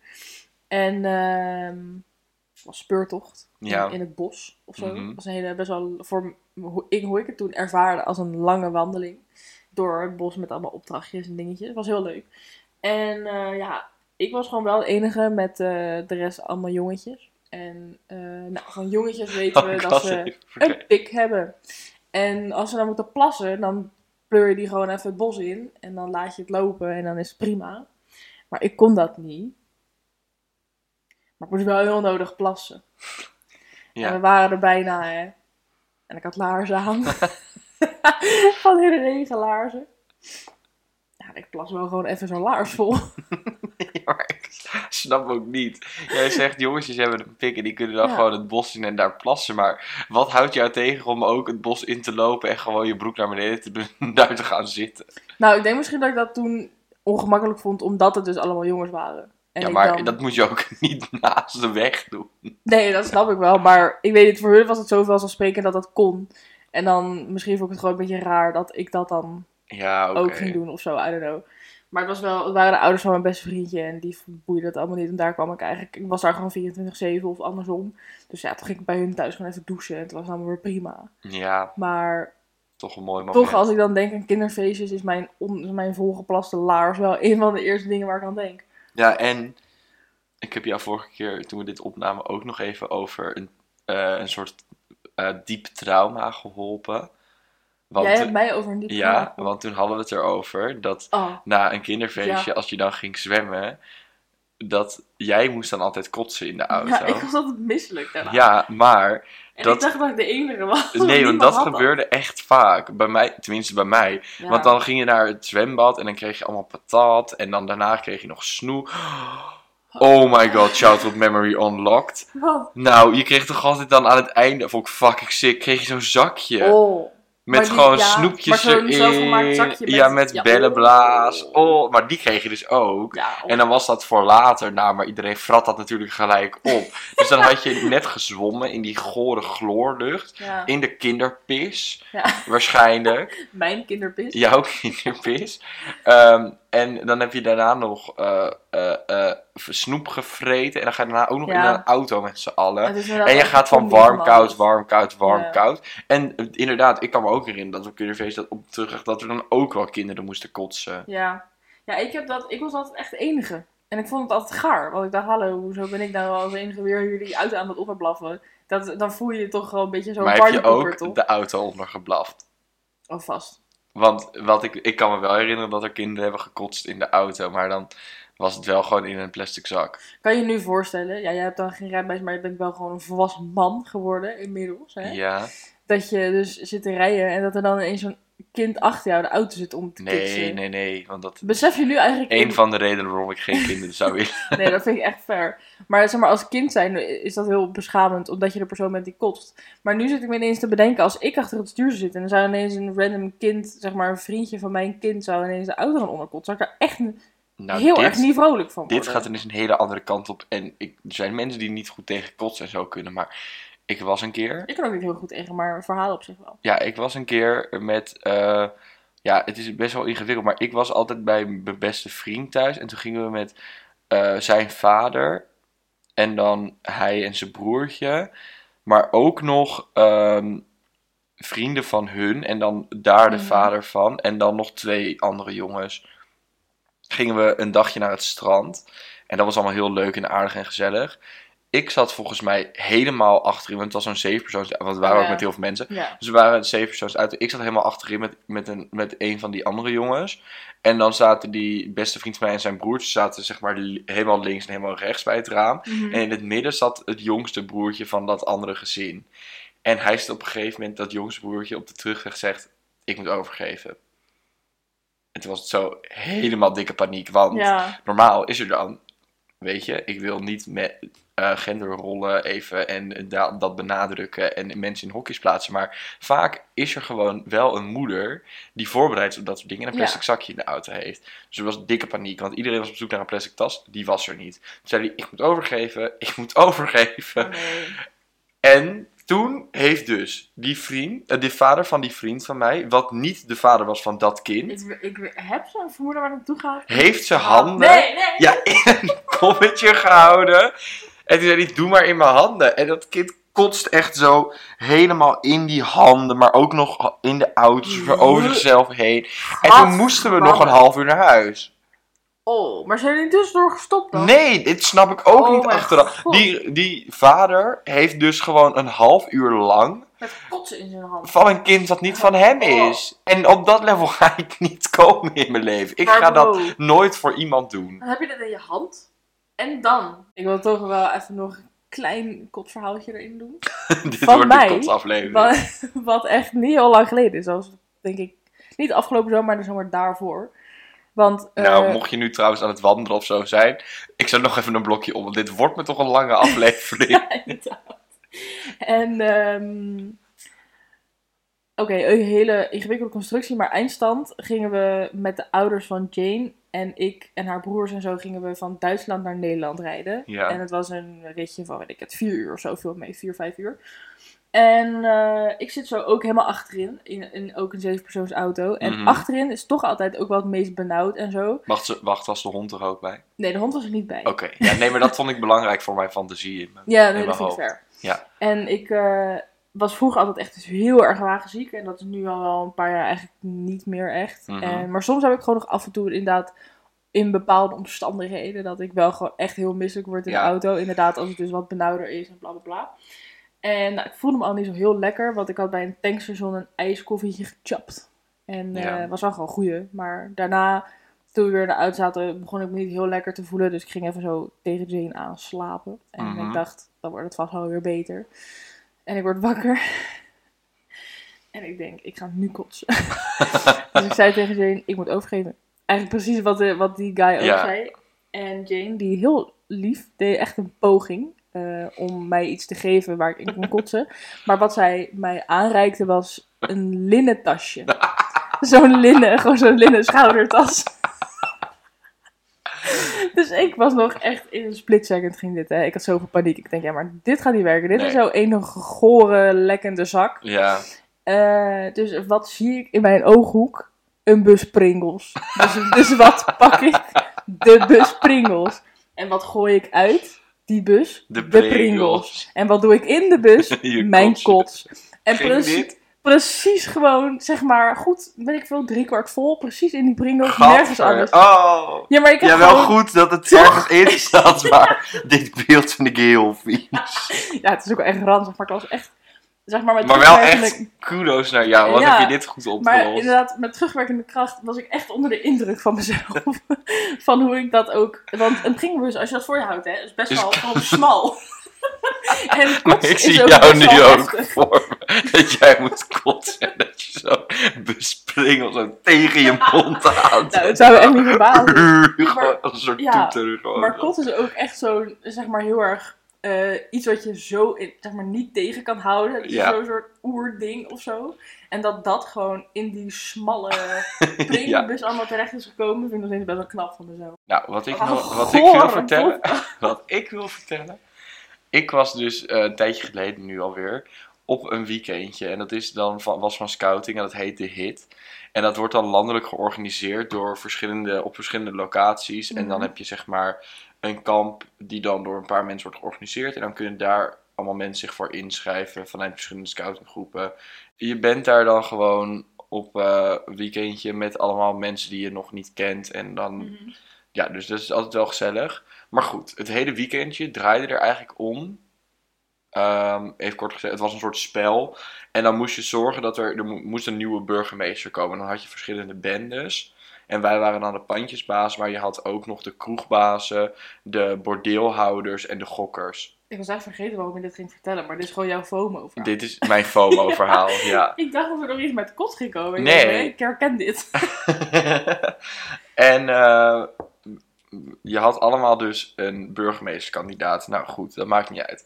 En het was speurtocht. in- Ja. In, het bos of zo. Mhm. Was een hele, best wel, voor hoe ik, hoe ik het toen ervaarde, als een lange wandeling. Door het bos met allemaal opdrachtjes en dingetjes. Het was heel leuk. En eh, ja, ik was gewoon wel de enige met eh, de rest allemaal jongetjes. En eh, nou, van jongetjes weten Oh, we dat ze een pik hebben. En als ze dan moeten plassen, dan pleur je die gewoon even het bos in. En dan laat je het lopen en dan is het prima. Maar ik kon dat niet. Maar ik moest wel heel nodig plassen. En we Ja. waren er bijna, hè. En ik had laarzen aan. Van hele regen laarzen. Ja, ik plas wel gewoon even zo'n laars vol. Ja, maar ik snap ook niet. Jij zegt, jongetjes hebben een pik en die kunnen dan Ja. gewoon het bos in en daar plassen. Maar wat houdt jou tegen om ook het bos in te lopen en gewoon je broek naar beneden te doen en daar te gaan zitten? Nou, ik denk misschien dat ik dat toen ongemakkelijk vond, omdat het dus allemaal jongens waren. En ja, maar dan- dat moet je ook niet naast de weg doen. Nee, dat snap ik wel. Maar ik weet niet, voor hun was het zoveel als spreken dat dat kon. En dan misschien vond ik het gewoon een beetje raar dat ik dat dan Ja, ook ging doen of zo. I don't know. Maar het, was wel, het waren de ouders van mijn beste vriendje en die boeide dat allemaal niet. En daar kwam ik eigenlijk, ik was daar gewoon 24-7 of andersom. Dus ja, toen ging ik bij hun thuis gewoon even douchen en het was allemaal weer prima. Ja, Maar toch een mooi moment. toch, als ik dan denk aan kinderfeestjes, is mijn, on, mijn volgeplaste laars wel een van de eerste dingen waar ik aan denk. Ja, en ik heb jou vorige keer, toen we dit opnamen, ook nog even over een, eh, een soort eh, diep trauma geholpen. Want, Jij hebt mij over een diep ja, trauma. want toen hadden we het erover dat Oh, na een kinderfeestje, Ja. als je dan ging zwemmen, dat jij moest dan altijd kotsen in de auto. ja, ik was altijd misselijk daarna. Ja, maar en dat- ik dacht dat ik de enige was. nee, want dat gebeurde echt vaak. Bij mij, tenminste bij mij. Ja. Want dan ging je naar het zwembad en dan kreeg je allemaal patat. En dan daarna kreeg je nog snoe. Oh my god, childhood memory unlocked. Wat? Nou, je kreeg toch altijd dan aan het einde, vond ik fucking sick, kreeg je zo'n zakje. Oh. met die- gewoon ja, snoepjes erin. met- ja, met ja. bellenblaas. Oh, maar die kreeg je dus ook. Ja, oh. En dan was dat voor later, nou, maar iedereen frat dat natuurlijk gelijk op. Dus dan had je net gezwommen in die gore chloorlucht. ja. In de kinderpis, Ja. waarschijnlijk. Mijn kinderpis. Jouw kinderpis. Ehm, en dan heb je daarna nog eh, eh, eh, snoep gevreten. En dan ga je daarna ook nog Ja. in een auto met z'n allen. En je gaat van warm, koud, warm, koud, warm, Ja. koud. En inderdaad, ik kan me ook herinneren dat we kinderfeest dat op terug dat er dan ook wel kinderen moesten kotsen. Ja. Ja, ik, heb dat, ik was altijd echt de enige. En ik vond het altijd gaar. Want ik dacht, hallo, hoezo ben ik nou als enige weer jullie uit aan het opblaffen? Dat, dan voel je je toch gewoon een beetje zo'n maar heb je ook toch? de auto ondergeblaft? Oh, vast. Want wat ik, ik kan me wel herinneren dat er kinderen hebben gekotst in de auto. Maar dan was het wel gewoon in een plastic zak. Kan je je nu voorstellen, ja, jij hebt dan geen rijbewijs, maar je bent wel gewoon een volwassen man geworden inmiddels. Hè? Ja. Dat je dus zit te rijden en dat er dan ineens zo'n kind achter jou de auto zit om te Nee, kitsen. nee, nee. Want dat Besef je nu eigenlijk... een van de redenen waarom ik geen kinderen zou willen. Nee, dat vind ik echt fair. Maar zeg maar, als kind zijn is dat heel beschamend, omdat je de persoon bent die kotst. Maar nu zit ik me ineens te bedenken, als ik achter het stuur zitten en er zou ineens een random kind, zeg maar een vriendje van mijn kind, zou ineens de auto gaan onderkotsen, zou ik daar echt Nou, heel dit, erg niet vrolijk van worden. dit gaat ineens een hele andere kant op. En ik, er zijn mensen die niet goed tegen kotsen en zo kunnen. Maar ik was een keer Ik kan ook niet heel goed tegen, maar verhalen op zich wel. Ja, ik was een keer met. eh, ja, het is best wel ingewikkeld, maar ik was altijd bij mijn beste vriend thuis. En toen gingen we met eh, zijn vader. En dan hij en zijn broertje. Maar ook nog ehm, vrienden van hun. En dan daar de Mhm. vader van. En dan nog twee andere jongens. Gingen we een dagje naar het strand. En dat was allemaal heel leuk en aardig en gezellig. Ik zat volgens mij helemaal achterin, want het was zo'n zevenpersoons, want we waren Ja. ook met heel veel mensen. Ja. Dus we waren een zevenpersoons auto. Ik zat helemaal achterin met, met, een, met een van die andere jongens. En dan zaten die beste vriend van mij en zijn broertje zaten zeg maar helemaal links en helemaal rechts bij het raam. Mhm. En in het midden zat het jongste broertje van dat andere gezin. En hij zit op een gegeven moment, dat jongste broertje, op de terugweg zegt: Ik moet overgeven. En toen was het zo helemaal dikke paniek. Want Ja. normaal is er dan, weet je, ik wil niet met eh, genderrollen even en da- dat benadrukken en mensen in hokjes plaatsen. Maar vaak is er gewoon wel een moeder die voorbereid is op dat soort dingen en een Ja. plastic zakje in de auto heeft. Dus er was dikke paniek, want iedereen was op zoek naar een plastic tas. Die was er niet. Toen zei hij, ik moet overgeven, ik moet overgeven. Oh, nee. En toen heeft dus die vriend, eh, de vader van die vriend van mij, wat niet de vader was van dat kind, Ik, ik heb zo'n vermoeden waar het naartoe gaat. heeft zijn handen Nee, nee. ja, in een kommetje gehouden. En toen zei hij, doe maar in mijn handen. En dat kind kotst echt zo helemaal in die handen, maar ook nog in de auto's, weer over zichzelf heen. En toen moesten we nog een half uur naar huis. Oh, maar zijn jullie tussendoor gestopt dan? Nee, dit snap ik ook Oh niet achteraf. God. Die, die vader heeft dus gewoon een half uur lang Met kotsen in zijn hand. van een kind dat niet van hem Oh. is. En op dat level ga ik niet komen in mijn leven. Ik ga dat nooit voor iemand doen. Heb je dat in je hand. En dan? Ik wil toch wel even nog een klein kotverhaaltje erin doen. Dit Van wordt mij? de kotsaflevering. Wat, wat echt niet heel lang geleden is. Zoals, denk ik, niet afgelopen zomer, maar de zomer daarvoor. Want, eh, Nou, mocht je nu trouwens aan het wandelen of zo zijn, ik zet nog even een blokje om, want dit wordt me toch een lange aflevering. Ja, inderdaad. En, ehm oké, een hele ingewikkelde constructie, maar eindstand gingen we met de ouders van Jane en ik en haar broers en zo gingen we van Duitsland naar Nederland rijden. Ja. En het was een ritje van, weet ik het, vier uur of zo, veel mee, vier, vijf uur. En eh, ik zit zo ook helemaal achterin, in, in ook een zevenpersoons auto. En Mhm. achterin is toch altijd ook wel het meest benauwd en zo. Wacht, ze- wacht, was de hond er ook bij? Nee, de hond was er niet bij. Oké, ja, nee, maar dat vond ik belangrijk voor mijn fantasie in. Ja, in nee, mijn dat vind ik fair. Ja. En ik eh, was vroeger altijd echt dus heel erg wagenziek. En dat is nu al wel een paar jaar eigenlijk niet meer echt. Mhm. en, maar soms heb ik gewoon nog af en toe inderdaad in bepaalde omstandigheden... dat ik wel gewoon echt heel misselijk word in Ja. de auto. Inderdaad, als het dus wat benauwder is en bla bla bla. En nou, ik voelde me al niet zo heel lekker. Want ik had bij een tankstation een ijskoffietje gechapt. En Ja. eh was wel gewoon goeie. Maar daarna, toen we weer auto zaten, begon ik me niet heel lekker te voelen. Dus ik ging even zo tegen Jane aanslapen. En Mhm. ik dacht, dan wordt het vast wel weer beter. En ik word wakker. En ik denk, ik ga nu kotsen. dus ik zei tegen Jane, ik moet overgeven. Eigenlijk precies wat, de, wat die guy ook Ja. zei. En Jane, die heel lief, deed echt een poging eh, om mij iets te geven waar ik in kon kotsen. Maar wat zij mij aanreikte was een linnen tasje. zo'n linnen, gewoon zo'n linnen schoudertas. Dus ik was nog echt in een split second ging dit, hè. Ik had zoveel paniek. Ik denk, ja, maar dit gaat niet werken. Dit Nee. is zo een gore, lekkende zak. Ja, Eh, dus wat zie ik in mijn ooghoek? Een bus Pringles. Dus, dus wat pak ik? De bus Pringles. En wat gooi ik uit? Die bus? de, Pringles. Pringles. En wat doe ik in de bus? Mijn kots. En Ging precies, gewoon, zeg maar, goed, ben ik veel, driekwart vol. Precies in die Pringles, nergens anders. Oh. Ja, maar ik heb Ja, wel gewoon... goed dat het ergens in staat, maar dit beeld vind ik heel vies. Ja, het is ook wel echt ranzig, maar ik was echt, zeg maar, met Maar wel terugwerkende- echt kudos naar jou, wat Ja, heb je dit goed Maar opgelost. inderdaad, met terugwerkende kracht was ik echt onder de indruk van mezelf. van hoe ik dat ook. Want een Pringlebus, als je dat voor je houdt, hè, is best Is- wel smal. En Maar ik zie jou nu ook heftig. voor me, dat jij moet kotsen en dat je zo bespringelt zo tegen je mond aan. Nou, het zou me echt niet verbazen. Gewoon als een soort ja, toeter. Gewoon. Maar kot is ook echt zo'n, zeg maar, heel erg eh, iets wat je zo, in, zeg maar, niet tegen kan houden. Is Ja. zo'n soort oerding of zo. En dat dat gewoon in die smalle ja. Pringlebus allemaal terecht is gekomen, vind ik nog steeds best wel knap van mezelf. Nou, wat ik, Oh, nog, wat ik wil vertellen, wat ik wil vertellen. Ik was dus eh, een tijdje geleden nu alweer op een weekendje. En dat is dan van, was van scouting en dat heet de HIT. En dat wordt dan landelijk georganiseerd door verschillende, op verschillende locaties. En dan Mhm. heb je zeg maar een kamp die dan door een paar mensen wordt georganiseerd. En dan kunnen daar allemaal mensen zich voor inschrijven vanuit verschillende scoutinggroepen. Je bent daar dan gewoon op een weekendje met allemaal mensen die je nog niet kent. En dan Mhm. ja, dus dat is altijd wel gezellig. Maar goed, het hele weekendje draaide er eigenlijk om. Ehm, even kort gezegd, het was een soort spel. En dan moest je zorgen dat er, er mo- moest een nieuwe burgemeester komen. Dan had je verschillende bendes. En wij waren dan de pandjesbaas, maar je had ook nog de kroegbazen, de bordeelhouders en de gokkers. Ik was echt vergeten waarom je dit ging vertellen, maar dit is gewoon jouw FOMO verhaal. Dit is mijn FOMO-verhaal, ja. Ik dacht dat er nog iets met kot ging komen. Ik Nee. Ik herken dit. en eh, je had allemaal dus een burgemeesterkandidaat. Nou goed, dat maakt niet uit.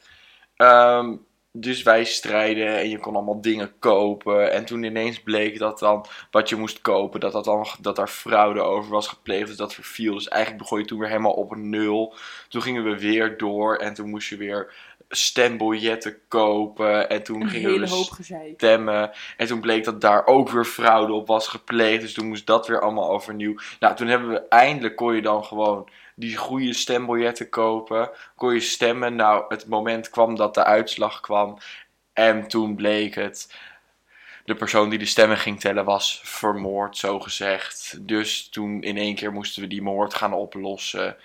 Ehm, dus wij strijden en je kon allemaal dingen kopen. En toen ineens bleek dat dan wat je moest kopen, dat, dat, dan, dat daar fraude over was gepleegd. Dus dat verviel. Dus eigenlijk begon je toen weer helemaal op een nul. Toen gingen we weer door en toen moest je weer stembiljetten kopen. En toen Een gingen we hele dus hoop stemmen. En toen bleek dat daar ook weer fraude op was gepleegd. Dus toen moest dat weer allemaal overnieuw. Nou, toen hebben we eindelijk kon je dan gewoon die goede stembiljetten kopen. Kon je stemmen. Nou, het moment kwam dat de uitslag kwam. En toen bleek het. De persoon die de stemmen ging tellen was vermoord, zo gezegd. Dus toen in één keer moesten we die moord gaan oplossen.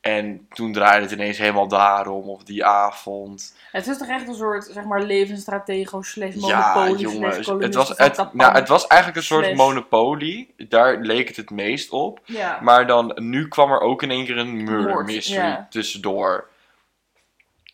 En toen draaide het ineens helemaal daarom, of die avond. Het is toch echt een soort, zeg maar, levensstratego slash Ja, monopolie jongens. slash Het was, het, nou, het was eigenlijk een soort slash- monopolie. Daar leek het het meest op. Ja. Maar dan, nu kwam er ook in één keer een murder Moord, mystery ja. tussendoor.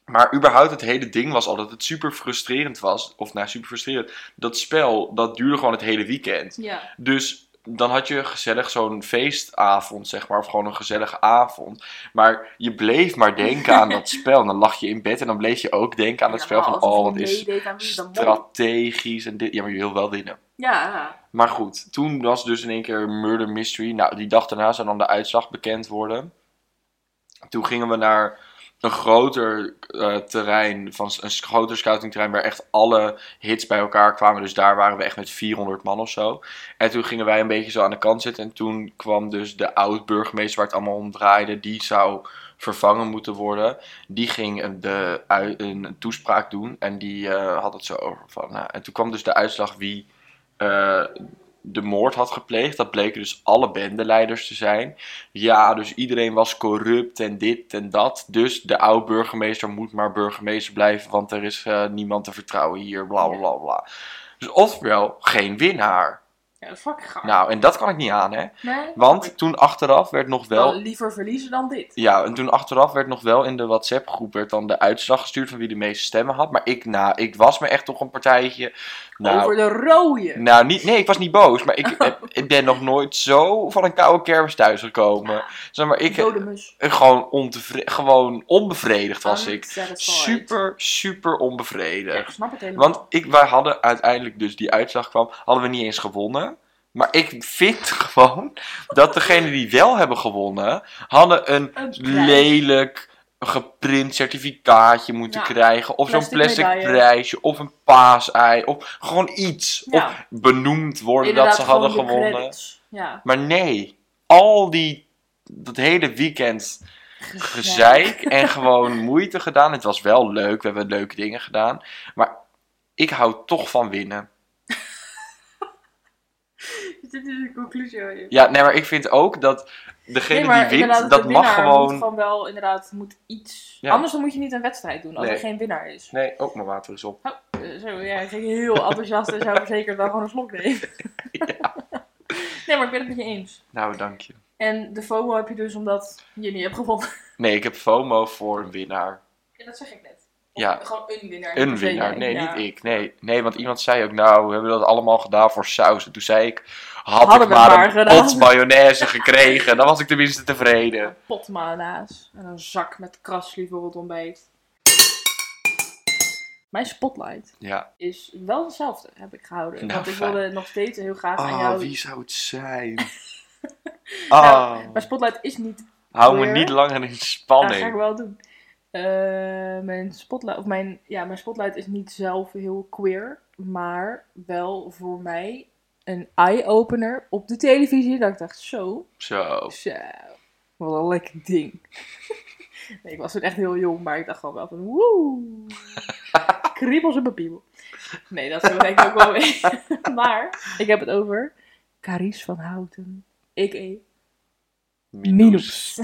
Maar überhaupt het hele ding was al dat het super frustrerend was. Of nou, super frustrerend. Dat spel, dat duurde gewoon het hele weekend. ja. Dus dan had je gezellig zo'n feestavond, zeg maar. Of gewoon een gezellige avond. Maar je bleef maar denken aan dat spel. En dan lag je in bed en dan bleef je ook denken aan dat spel. Van, oh, wat is strategisch en dit. Ja, maar je wil wel winnen. Ja. Maar goed, toen was dus in één keer Murder Mystery. Nou, die dag daarna zou dan de uitslag bekend worden. Toen gingen we naar een groter eh, terrein, van een groter scoutingterrein, waar echt alle hits bij elkaar kwamen. Dus daar waren we echt met 400 man of zo. En toen gingen wij een beetje zo aan de kant zitten. En toen kwam dus de oud-burgemeester waar het allemaal om draaide. Die zou vervangen moeten worden. Die ging een, de, een toespraak doen. En die eh, had het zo over van... nou, en toen kwam dus de uitslag wie eh, de moord had gepleegd. Dat bleken dus alle bendeleiders te zijn. Ja, dus iedereen was corrupt en dit en dat. Dus de oud-burgemeester moet maar burgemeester blijven. Want er is eh, niemand te vertrouwen hier. Bla bla bla. Dus oftewel, geen winnaar. Ja, gaaf. Nou, en dat kan ik niet aan, hè? nee? Want toen achteraf werd nog wel. Wel liever verliezen dan dit. Ja, en toen achteraf werd nog wel in de WhatsApp-groep werd dan de uitslag gestuurd van wie de meeste stemmen had. Maar ik, nou, ik was me echt toch een partijtje. Nou, Over de rode. nou niet, nee, ik was niet boos, maar ik, heb- ik ben nog nooit zo van een koude kermis thuisgekomen. Zeg maar, ik eh, gewoon, ontevre- gewoon onbevredigd was ik. Super, super Ja, onbevredigd. ik snap het helemaal. Want ik, wij hadden uiteindelijk, dus die uitslag kwam, hadden we niet eens gewonnen. Maar ik vind gewoon dat degenen die wel hebben gewonnen, hadden een Een prijs. Lelijk geprint certificaatje moeten Ja, krijgen. Of zo'n plastic medaille. prijsje. Of een paasei. Of gewoon iets. Ja. Of benoemd worden Inderdaad, dat ze hadden gewonnen. Ja. Maar nee, al die, dat hele weekend gezeik en gewoon moeite gedaan. Het was wel leuk, we hebben leuke dingen gedaan. Maar ik hou toch van winnen. Dit is de conclusie hoor. Ja, nee, maar ik vind ook dat degene Nee, die wint, de dat mag gewoon... Moet gewoon wel, inderdaad, moet iets... Ja. Anders dan moet je niet een wedstrijd doen, als Nee. er geen winnaar is. Nee, ook mijn water is op. Oh, zo, ja, ik ging heel enthousiast en zou zeker wel gewoon een slok nemen. Nee, maar ik ben het met je eens. Nou, dank je. En de FOMO heb je dus omdat je niet hebt gewonnen. Nee, ik heb FOMO voor een winnaar. Ja, dat zeg ik net. Ja. Gewoon een winnaar. Een winnaar. Nee, Ja. niet ik. Nee, nee, want iemand zei ook, nou, we hebben dat allemaal gedaan voor saus. En toen zei ik, had Hadden ik maar, maar een gedaan. pot mayonaise gekregen, dan was ik tenminste tevreden. Een pot mayonaise en een zak met krasli voor het ontbijt. Mijn spotlight Ja. is wel hetzelfde, heb ik gehouden. Nou, want ik fijn. wilde nog steeds heel graag aan Ah, jou... wie zou het zijn? Nou, Ah, Mijn spotlight is niet... hou me niet langer in Ja, ga ik spanning. wel doen. Eh, mijn spotlight, of mijn, ja, mijn spotlight is niet zelf heel queer, maar wel voor mij een eye-opener op de televisie. Dat ik dacht, zo, Zo. zo, wat een lekker ding. nee, ik was toen echt heel jong, maar ik dacht gewoon wel van, woe, kriebels in mijn piemel. Nee, dat zo denk ik ook wel mee. maar ik heb het over Carice van Houten, a.k.a. Minus.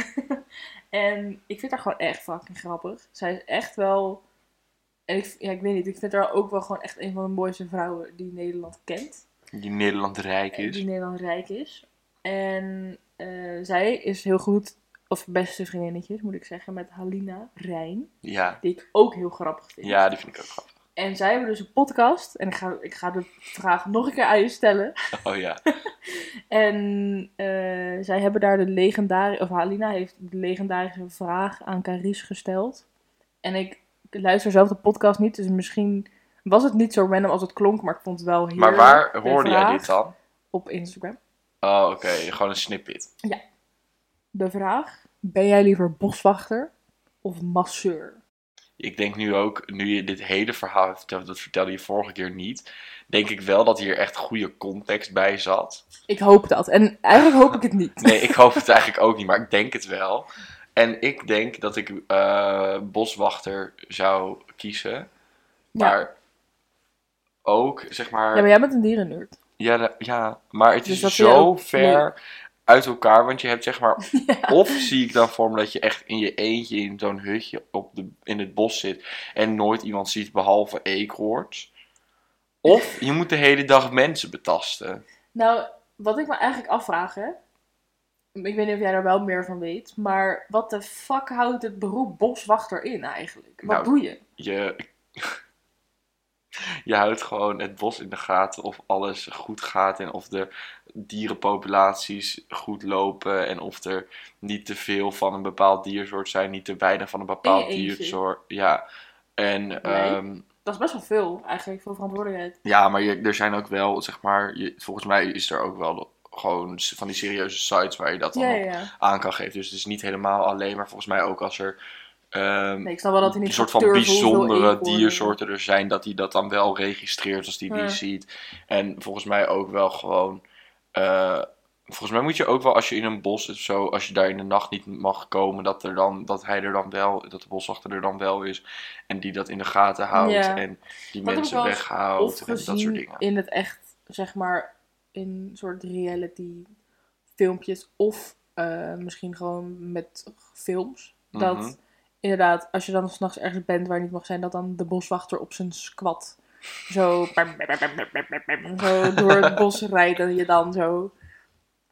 En ik vind haar gewoon echt fucking grappig. Zij is echt wel... En ik, ja, ik weet niet, ik vind haar ook wel gewoon echt een van de mooiste vrouwen die Nederland kent. Die Nederland rijk is. Die Nederland rijk is. En eh, zij is heel goed, of beste vriendinnetjes moet ik zeggen, met Halina Rijn. Ja. Die ik ook heel grappig vind. ja, die vind ik ook grappig. En zij hebben dus een podcast. En ik ga, ik ga de vraag nog een keer aan je stellen. Oh ja. En eh, zij hebben daar de legendarische, of Halina heeft de legendarische vraag aan Carice gesteld. En ik luister zelf de podcast niet, dus misschien was het niet zo random als het klonk, maar ik vond het wel heel Maar waar de hoorde jij dit dan? Op Instagram. Oh, oké. Gewoon een snippet. De vraag, ben jij liever boswachter of masseur? Ik denk nu ook, nu je dit hele verhaal hebt verteld, dat vertelde je vorige keer niet, denk ik wel dat hier echt goede context bij zat. Ik hoop dat. En eigenlijk hoop ik het niet. Nee, ik hoop het eigenlijk ook niet, maar ik denk het wel. En ik denk dat ik eh, boswachter zou kiezen. Maar ook, zeg maar... Ja, maar jij bent een dierennerd. Ja, ja, maar het Dus is zo ver uit elkaar. Want je hebt zeg maar. Of zie ik dan voor me dat je echt in je eentje in zo'n hutje op de, in het bos zit. En nooit iemand ziet behalve eekhoorns. Of je moet de hele dag mensen betasten. Nou, wat ik me eigenlijk afvraag, hè. Ik weet niet of jij daar wel meer van weet. Maar wat de fuck houdt het beroep boswachter in eigenlijk? Wat Nou, doe je? Je. Je houdt gewoon het bos in de gaten of alles goed gaat en of de dierenpopulaties goed lopen en of er niet te veel van een bepaald diersoort zijn, niet te weinig van een bepaald diersoort. Ja, en ehm, Dat is best wel veel, eigenlijk, veel verantwoordelijkheid. ja, maar je, er zijn ook wel, zeg maar, je, volgens mij is er ook wel gewoon van die serieuze sites waar je dat dan ja, ja. aan kan geven. Dus het is niet helemaal alleen, maar volgens mij ook als er ehm, Nee, ik snap wel dat hij niet een soort van bijzondere diersoorten er zijn, dat hij dat dan wel registreert als hij die ziet. En volgens mij ook wel gewoon. eh, volgens mij moet je ook wel als je in een bos of zo, als je daar in de nacht niet mag komen, dat, er dan, dat hij er dan wel, dat de boswachter er dan wel is. En die dat in de gaten houdt Ja. en die mensen weghoudt en dat soort dingen. in het echt, zeg maar, in soort reality filmpjes. Of eh, misschien gewoon met films. Dat Mhm. Inderdaad, als je dan s'nachts ergens bent waar je niet mag zijn, dat dan de boswachter op zijn squat zo, zo door het bos rijdt en je dan zo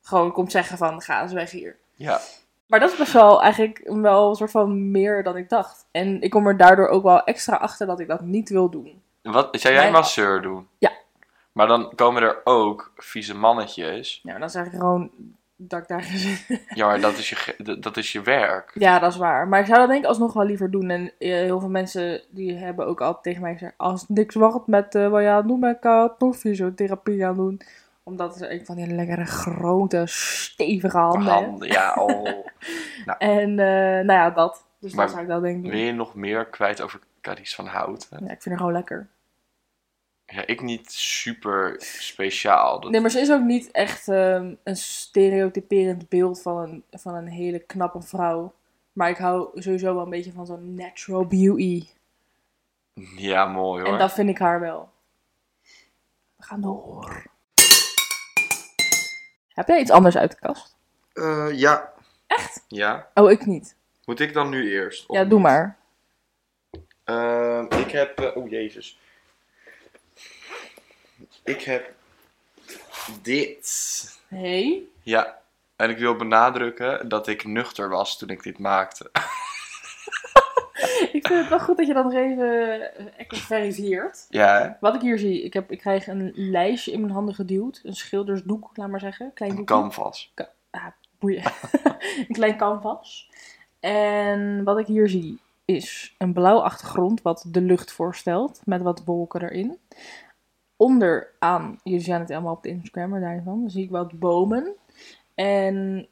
gewoon komt zeggen van ga eens weg hier. Ja, Maar dat is best wel eigenlijk wel een soort van meer dan ik dacht. En ik kom er daardoor ook wel extra achter dat ik dat niet wil doen. wat zou jij masseur doen? Ja. Maar dan komen er ook vieze mannetjes. Ja, dan zeg ik gewoon dat ik daar gezin. Ja, maar dat is je, dat- is je werk. Ja, dat is waar. Maar ik zou dat denk ik alsnog wel liever doen. En eh, heel veel mensen die hebben ook altijd tegen mij gezegd... Als niks wordt met eh, wat je aan het doen bent, kan fysiotherapie aan doen. Omdat ze een van die lekkere, grote, stevige handen. Handen, ja, oh. En eh, nou ja, dat. Dus Maar dat zou ik dan denk ik Wil je nog meer kwijt over Carice van Houten? Ja, ik vind haar gewoon lekker. Ja, ik niet super speciaal. Dat- Nee, maar ze is ook niet echt ehm, een stereotyperend beeld van een, van een hele knappe vrouw. Maar ik hou sowieso wel een beetje van zo'n natural beauty. Ja, mooi hoor. En dat vind ik haar wel. We gaan door. Heb jij iets anders uit de kast? Eh, ja. Echt? Ja. Oh, ik niet. Moet ik dan nu eerst? Ja, doe niet? maar. Ehm, ik heb... eh, oh, jezus. Ik heb dit. Hey. Ja. En ik wil benadrukken dat ik nuchter was toen ik dit maakte. Ik vind het wel goed dat je dat nog even eh, echt verifieert. Ja, hè? Wat ik hier zie, ik, heb, ik krijg een lijstje in mijn handen geduwd. Een schildersdoek, laat maar zeggen. Klein Een canvas. Boeien. een klein canvas. En wat ik hier zie is een blauw achtergrond wat de lucht voorstelt. Met wat wolken erin. Onderaan, jullie zijn het allemaal op de Instagram, daarvan zie ik wat bomen. En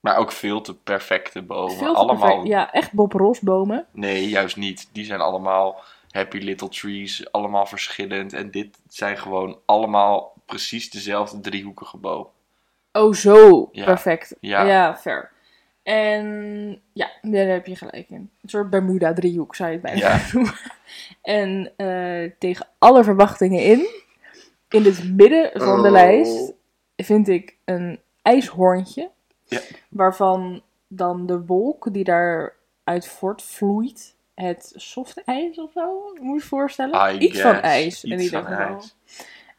Maar ook veel te perfecte bomen. te allemaal. perfect- Ja, echt Bob Ross bomen. Nee, juist niet. Die zijn allemaal happy little trees. Allemaal verschillend. En dit zijn gewoon allemaal precies dezelfde driehoekige boom. Oh, zo Ja. perfect. Ja. Ja. fair. En ja, daar heb je gelijk in. Een soort Bermuda-driehoek zou je het bijna Ja. noemen. En eh, tegen alle verwachtingen in, in het midden van de Oh. lijst, vind ik een ijshoorntje. Ja. Waarvan dan de wolk die daaruit voortvloeit het soft ijs of zo, moet je voorstellen. I Iets van ijs in Iets ieder geval.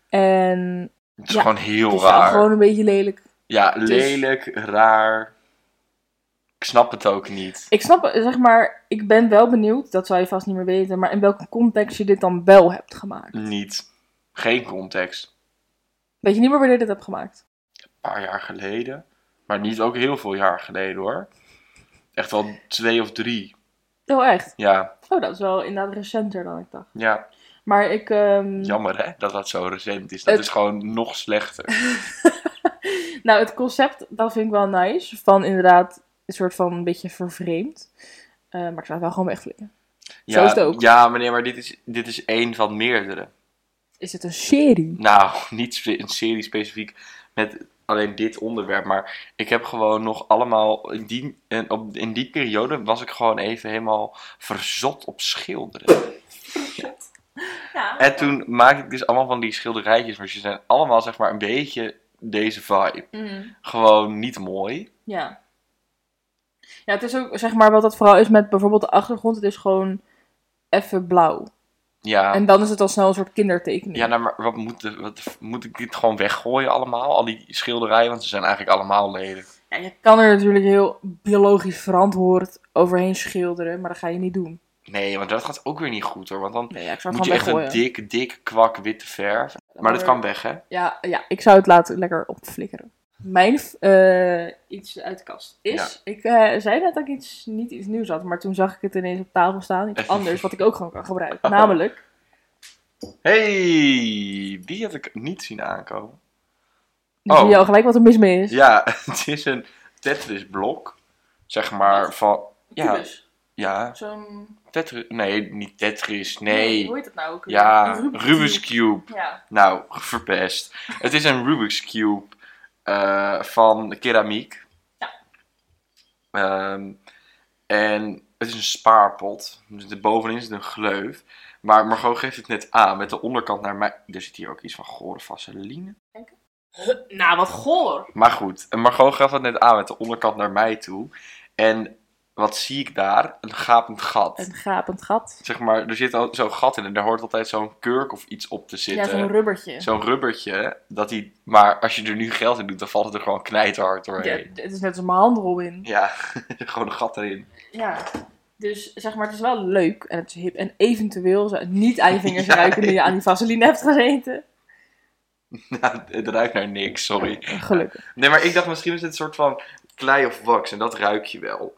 En Het is Ja, gewoon heel het is raar. gewoon een beetje lelijk. Ja, Dus- lelijk, raar. Ik snap het ook niet. Ik snap, zeg maar, ik ben wel benieuwd, dat zou je vast niet meer weten, maar in welke context je dit dan wel hebt gemaakt. Niet. Geen context. Weet je niet meer wanneer je dit hebt gemaakt? Een paar jaar geleden. Maar niet ook heel veel jaar geleden hoor. Echt wel twee of drie. Oh, echt? Ja, Oh, dat is wel inderdaad recenter dan ik dacht. ja. Maar ik... ehm, Jammer hè, dat dat zo recent is. Dat Het- is gewoon nog slechter. nou, het concept, dat vind ik wel nice. Van inderdaad een soort van een beetje vervreemd. Eh, maar ik zou het wel gewoon wegflikken. Ja, is het ook. Ja, meneer, maar dit is, dit is één van meerdere. Is het een serie? Nou, niet een serie specifiek met alleen dit onderwerp. Maar ik heb gewoon nog allemaal. In die, en op, in die periode was ik gewoon even helemaal verzot op schilderen. Ja. En toen maakte ik dus allemaal van die schilderijtjes. Maar ze zijn allemaal zeg maar een beetje deze vibe. Mm, Gewoon niet mooi. ja. Ja, het is ook, zeg maar, wat dat vooral is met bijvoorbeeld de achtergrond. Het is gewoon even blauw. Ja. En dan is het al snel een soort kindertekening. Ja, nou, maar wat moet, de- wat, moet ik dit gewoon weggooien allemaal? Al die schilderijen, want ze zijn eigenlijk allemaal lelijk. Ja, je kan er natuurlijk heel biologisch verantwoord overheen schilderen, maar dat ga je niet doen. Nee, want dat gaat ook weer niet goed hoor. Want dan Nee, ja, moet je echt een dik, dik kwak witte verf. Maar dat kan weg, hè? Ja, ja, ik zou het laten lekker opflikkeren. Mijn eh, iets uit de kast is, ik eh, zei net dat ik iets, niet iets nieuws had, maar toen zag ik het ineens op tafel staan. Iets anders wat ik ook gewoon kan gebruiken. Namelijk, Hey, die had ik niet zien aankomen. dan zie je al gelijk wat er mis mee is. Ja, het is een Tetris blok. Zeg maar van... Ja, ja. Zo'n... Tetris... Nee, niet Tetris. Nee. Hoe heet het nou ook? Ja, Rubik's Cube. Ja. Nou, verpest. Het is een Rubik's Cube eh, van keramiek. Ja. Ehm, en het is een spaarpot. Dus er bovenin zit een gleuf. Maar Margot geeft het net aan met de onderkant naar mij. Er zit hier ook iets van gore vaseline. Nou, wat goor. Maar goed, Margot gaf het net aan met de onderkant naar mij toe. En wat zie ik daar? Een gapend gat. Een gapend gat. Zeg maar, er zit al zo'n gat in en daar hoort altijd zo'n kurk of iets op te Ja, zitten. zo'n rubbertje. Zo'n rubbertje, dat die, maar als je er nu geld in doet, dan valt het er gewoon knijterhard Ja, doorheen. het is net als mijn hand Robin. Ja, gewoon een gat erin. Ja. Dus zeg maar, het is wel leuk en het is hip. En eventueel zou het niet aan je vingers Ja. ruiken nu je aan die vaseline hebt gezeten. Nou, het ruikt naar niks, sorry. Gelukkig. Nee, maar ik dacht misschien is het een soort van klei of wax en dat ruik je wel.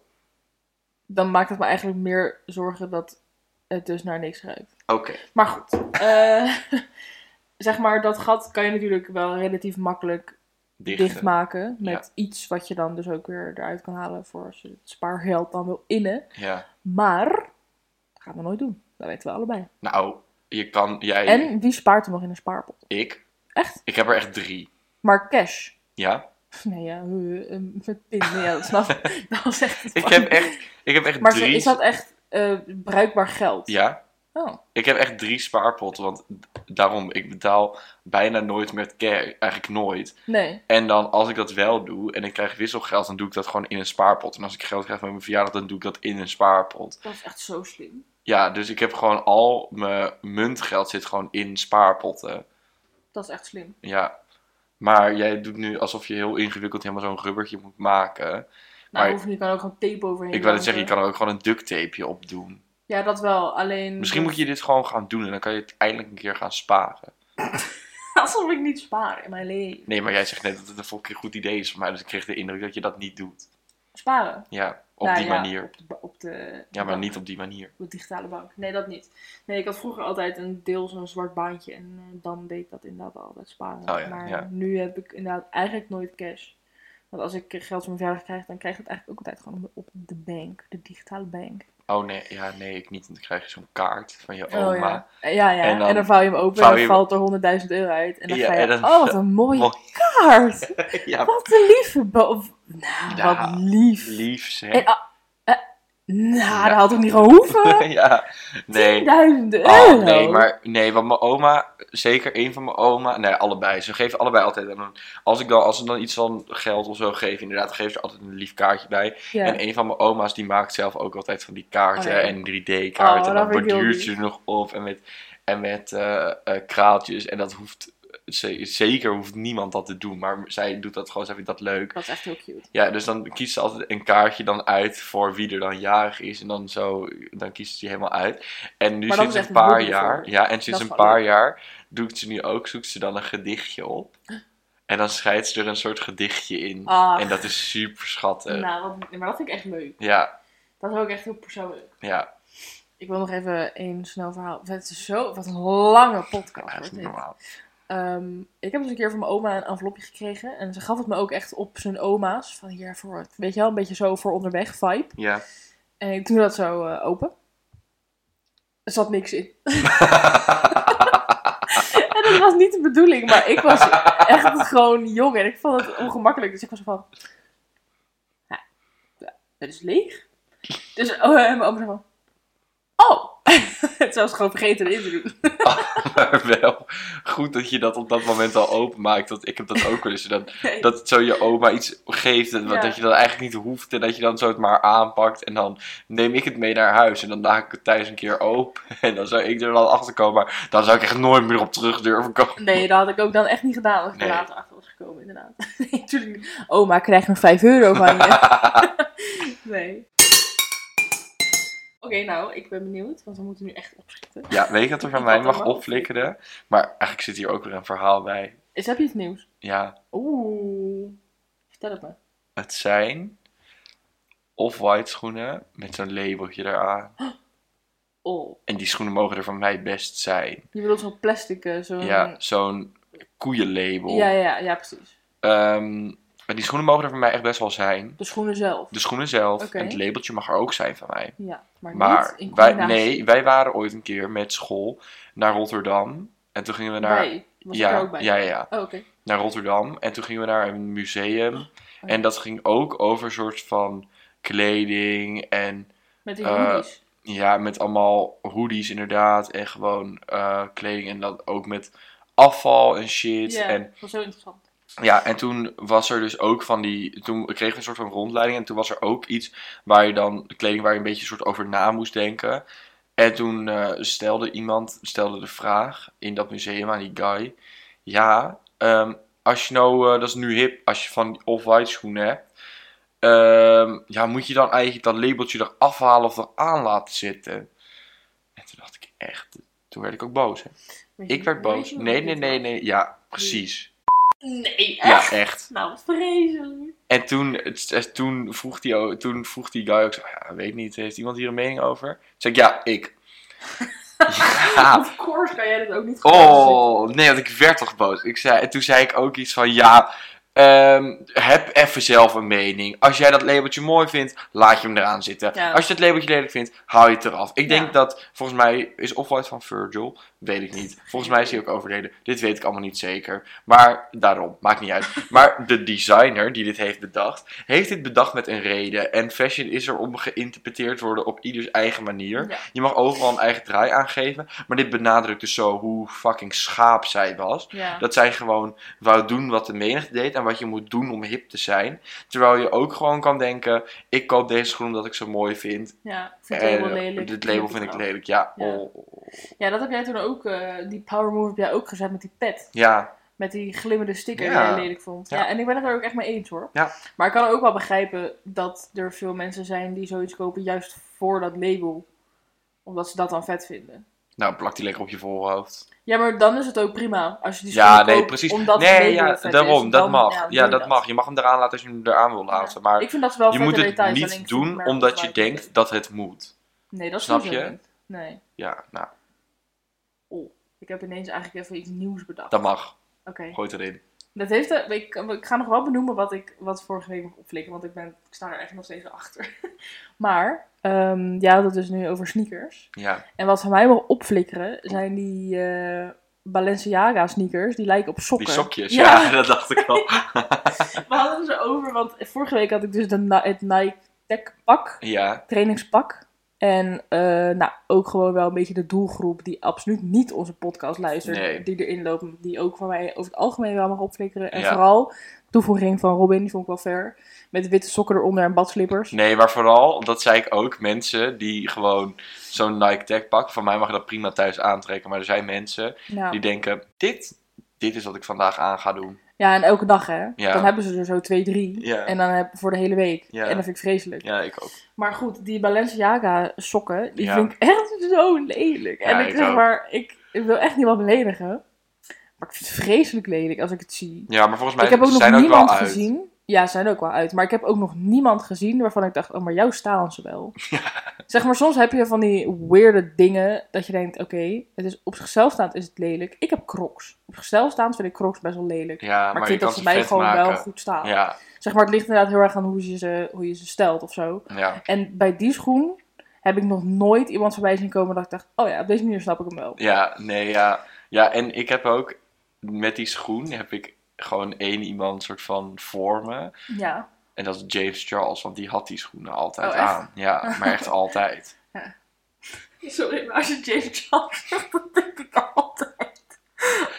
Dan maakt het me eigenlijk meer zorgen dat het dus naar niks ruikt. Oké, Maar goed. eh, zeg maar, dat gat kan je natuurlijk wel relatief makkelijk dicht. dichtmaken. Met iets wat je dan dus ook weer eruit kan halen voor als je het spaargeld dan wil innen. Ja. Maar, dat gaan we nooit doen. Dat weten we allebei. Nou, je kan, jij, En wie spaart er nog in een spaarpot? ik. Echt? Ik heb er echt drie. Maar cash. Ja? Nee, ja, met pin. Nee, ja, dat snap ik. Dat was echt Ik van- heb echt, ik heb echt Maar drie. is dat echt eh, bruikbaar geld? Ja, Oh, ik heb echt drie spaarpotten, want daarom, ik betaal bijna nooit met cash, eigenlijk nooit. nee. En dan als ik dat wel doe en ik krijg wisselgeld, dan doe ik dat gewoon in een spaarpot. En als ik geld krijg met mijn verjaardag, dan doe ik dat in een spaarpot. Dat is echt zo slim. Ja, dus ik heb gewoon al mijn muntgeld zit gewoon in spaarpotten. Dat is echt slim. Ja. Maar jij doet nu alsof je heel ingewikkeld helemaal zo'n rubbertje moet maken. Nou, Maar- je, je kan ook gewoon tape overheen Ik wou net zeggen, je kan er ook gewoon een duct tapeje op doen. Ja, dat wel. Alleen... Misschien moet je dit gewoon gaan doen en dan kan je het eindelijk een keer gaan sparen. Alsof ik niet spaar in mijn leven. Nee, maar jij zegt net dat het een fucking goed idee is voor mij, dus ik kreeg de indruk dat je dat niet doet. Sparen? Ja, op Nou die ja, manier. Op de, ba- op de, Ja, maar bank. niet op die manier. Op de digitale bank. Nee, dat niet. Nee, ik had vroeger altijd een deel zo'n zwart baantje. En eh, dan deed ik dat inderdaad altijd sparen. Oh ja, maar ja. nu heb ik inderdaad eigenlijk nooit cash. Want als ik geld voor mijn verjaardag krijg, dan krijg ik het eigenlijk ook altijd gewoon op de bank. De digitale bank. Oh nee, ja, nee, ik niet. Dan krijg je zo'n kaart van je Oh oma. ja. Ja, ja. En En dan dan, vouw je hem open en dan je- valt er 100.000 euro uit. En dan Ja, ga je, en dan- oh wat een mooie Mooi. kaart. ja, Wat een lieve bo- Nou, wat lief. lief zeg. En, Nou, dat had toch niet gehoeven? ja, nee. Oh, nee, maar nee, want mijn oma, zeker één van mijn oma, nee, allebei. Ze geven allebei altijd. En als, ik dan, als ze dan iets van geld of zo geven, inderdaad, geven ze er altijd een lief kaartje bij. Ja. En een van mijn oma's, die maakt zelf ook altijd van die kaarten Oh, ja. en 3D-kaarten. Oh, en dan borduurt je er nog op en met, en met eh, eh, kraaltjes. En dat hoeft, ze- zeker hoeft niemand dat te doen, maar zij doet dat gewoon, zij vindt dat leuk. Dat is echt heel cute. Ja, dus dan kiest ze altijd een kaartje dan uit voor wie er dan jarig is. En dan zo, dan kiest ze die helemaal uit. En nu sinds een paar jaar, voor. ja, en sinds een paar leuk. jaar doet ze nu ook, zoekt ze dan een gedichtje op. En dan schrijft ze er een soort gedichtje in. Ah. En dat is super schattig. Nou, wat, maar dat vind ik echt leuk. Ja, Dat is ook echt heel persoonlijk. ja, Ik wil nog even een snel verhaal. Het is zo, wat een lange podcast. ja, dat is dit. Ehm, ik heb dus een keer van mijn oma een envelopje gekregen. En ze gaf het me ook echt op zijn oma's. Van hier voor, weet je wel, een beetje zo voor onderweg vibe. Ja. En ik doe dat zo eh, open. Er zat niks in. en dat was niet de bedoeling, maar ik was echt gewoon jong en ik vond het ongemakkelijk. Dus ik was van, ja, het is leeg. Dus oh, mijn oma zei van, oh. Het was gewoon vergeten erin te doen. maar wel goed dat je dat op dat moment al openmaakt. Want ik heb dat ook wel eens. Dat, dat zo je oma iets geeft en Ja. dat je dat eigenlijk niet hoeft. En dat je dan zo het maar aanpakt. En dan neem ik het mee naar huis. En dan maak ik het thuis een keer open. En dan zou ik er dan achter komen. Maar dan zou ik echt nooit meer op terug durven komen. Nee, dat had ik ook dan echt niet gedaan als ik Nee. er later achter was gekomen, inderdaad. Nee, natuurlijk. Oma, krijg nog 5 euro van je. nee. Oké, nou, ik ben benieuwd, want we moeten nu echt opschieten. Ja, weet je wat er van mij mag opflikkeren? Maar eigenlijk zit hier ook weer een verhaal bij. Is, heb je iets nieuws? Ja, Oeh. Vertel het me. het zijn off-white schoenen met zo'n labeltje eraan. Oh. En die schoenen mogen er van mij best zijn. Je bedoelt zo'n plastic, eh, zo'n... Ja, zo'n koeienlabel. ja, ja, ja, precies. Ehm, maar die schoenen mogen er van mij echt best wel zijn. De schoenen zelf. De schoenen zelf en het labeltje mag er ook zijn van mij. Ja, maar, Maar niet in wij, nee, wij waren ooit een keer met school naar Rotterdam. En toen gingen we naar. Wij. Was ik ja, er ook bij? ja, ja, ja, Oh, oké. naar Rotterdam. En toen gingen we naar een museum. Oh. En dat ging ook over een soort van kleding. En Met die Eh, hoodies. ja, met allemaal hoodies inderdaad. En gewoon eh, kleding. En dan ook met afval en shit. Ja, En dat was zo interessant. Ja, en toen was er dus ook van die. Toen kregen we een soort van rondleiding. En toen was er ook iets waar je dan. De kleding waar je een beetje een soort over na moest denken. En toen eh, stelde iemand stelde de vraag in dat museum aan die guy. Ja, ehm, als je nou. eh, dat is nu hip. Als je van die off-white schoenen hebt. ehm, ja, moet je dan eigenlijk dat labeltje eraf halen of eraan laten zitten? En toen dacht ik echt. Toen werd ik ook boos. Hè. Ik werd boos. Nee, nee, nee, nee. Ja, precies. Nee, Ja, echt? echt. Nou, vreselijk. En toen, toen, vroeg die, toen vroeg die guy ook zo, ja, weet niet, heeft iemand hier een mening over? Toen zei ik, ja, ik. ja, Of course kan jij dat ook niet oh, nee, want ik werd toch boos. Ik zei, en toen zei ik ook iets van, ja, ehm, heb even zelf een mening. Als jij dat labeltje mooi vindt, laat je hem eraan zitten. Ja. Als je het labeltje lelijk vindt, haal je het eraf. Ik denk Ja. dat, volgens mij is Off-White van Virgil, weet ik niet. Volgens mij is hij ook overleden. Dit weet ik allemaal niet zeker. Maar daarom, maakt niet uit. Maar de designer die dit heeft bedacht, heeft dit bedacht met een reden. En fashion is er om geïnterpreteerd worden op ieders eigen manier. Ja. Je mag overal een eigen draai aangeven. Maar dit benadrukt dus zo hoe fucking schaap zij was. Dat zij gewoon wou doen wat de menigte deed en wat je moet doen om hip te zijn. Terwijl je ook gewoon kan denken, ik koop deze schoen omdat ik ze mooi vind. ja, ik vind het label eh, lelijk. dit label vind ik lelijk, ja. Ja. Oh. Ja, dat heb jij toen ook, eh, die power move heb jij ook gezet met die pet. Ja, Met die glimmende sticker Ja. die jij lelijk vond. Ja. Ja. en ik ben het er ook echt mee eens hoor. Ja. Maar ik kan ook wel begrijpen dat er veel mensen zijn die zoiets kopen juist voor dat label. Omdat ze dat dan vet vinden. Nou plak die lekker op je voorhoofd. Ja, maar dan is het ook prima. Als je die Ja, nee, koopt precies. omdat Nee, ja, daarom, is, dat mag. ja, dat mag. Je mag hem eraan laten als je hem eraan wil laten. Maar Ik vind dat wel je moet het niet doen omdat je denkt dat het moet. Nee, dat Snap je? niet. Nee. Ja, nou, Oh, ik heb ineens eigenlijk even iets nieuws bedacht. dat mag. Oké. Gooi het erin. Dat heeft de, ik, ik ga nog wel benoemen wat ik wat vorige week nog opflikken, want ik, ben, ik sta er echt nog steeds achter. maar, ehm ja, dat is nu over sneakers. Ja. En wat van mij wil opflikkeren zijn die eh, Balenciaga sneakers, die lijken op sokken. Die sokjes, ja, dat dacht ik al. We hadden ze over, want vorige week had ik dus de, het Nike Tech pak, Ja, trainingspak. En eh, nou, ook gewoon wel een beetje de doelgroep die absoluut niet onze podcast luistert. Nee. Die erin loopt, die ook van mij over het algemeen wel mag opflikkeren. En Ja. vooral toevoeging van Robin, die vond ik wel fair. Met witte sokken eronder en badslippers. nee, maar vooral, dat zei ik ook, mensen die gewoon zo'n Nike Tech pak, van mij mag je dat prima thuis aantrekken, maar er zijn mensen Ja. die denken, dit, dit is wat ik vandaag aan ga doen. Ja, en elke dag hè. Ja. Dan hebben ze er zo twee, drie. Ja. En dan heb voor de hele week. Ja. En dat vind ik vreselijk. Ja, ik ook. Maar goed, die Balenciaga sokken, die vind ik echt zo lelijk. en ik ik zeg ook. maar, ik, ik wil echt niemand beledigen. Maar ik vind het vreselijk lelijk als ik het zie. Ja, maar volgens mij ik heb ook nog niemand wel uit. gezien. Ja, ze zijn ook wel uit. Maar ik heb ook nog niemand gezien waarvan ik dacht, oh, maar jou staan ze wel. Zeg maar, soms heb je van die weirde dingen dat je denkt, oké, het is op zichzelf staand is het lelijk. Ik heb crocs. Op zichzelf staand vind ik crocs best wel lelijk. Ja, maar, maar ik vind dat ze mij gewoon maken. wel goed staan. Ja, Zeg maar, het ligt inderdaad heel erg aan hoe je ze, hoe je ze stelt of zo. ja. En bij die schoen heb ik nog nooit iemand voorbij zien komen dat ik dacht, oh ja, op deze manier snap ik hem wel. Ja, nee, ja. Ja, en ik heb ook met die schoen heb ik gewoon één iemand soort van voor me. Ja. En dat is James Charles, want die had die schoenen altijd Oh, aan. Ja, maar echt altijd. Sorry, maar als je James Charles zegt, dan denk ik altijd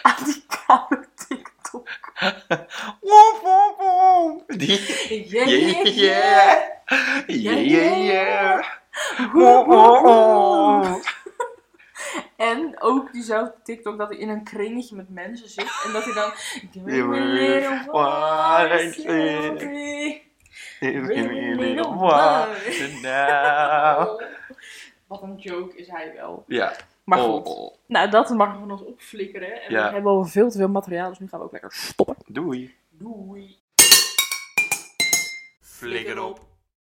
aan die koude TikTok. Woep, woep, woep. Die. Yeah, Yeah, yeah, yeah. yeah. Yeah, yeah. En ook diezelfde TikTok dat hij in een kringetje met mensen zit en dat hij dan... Give me a little Sylvie. Give me a little now. Wat een joke is hij wel. Ja. Maar Oh, goed, oh. nou dat mag van ons opflikkeren. En Ja. we hebben al veel te veel materiaal, dus nu gaan we ook lekker stoppen. Doei. Doei. Flikker op.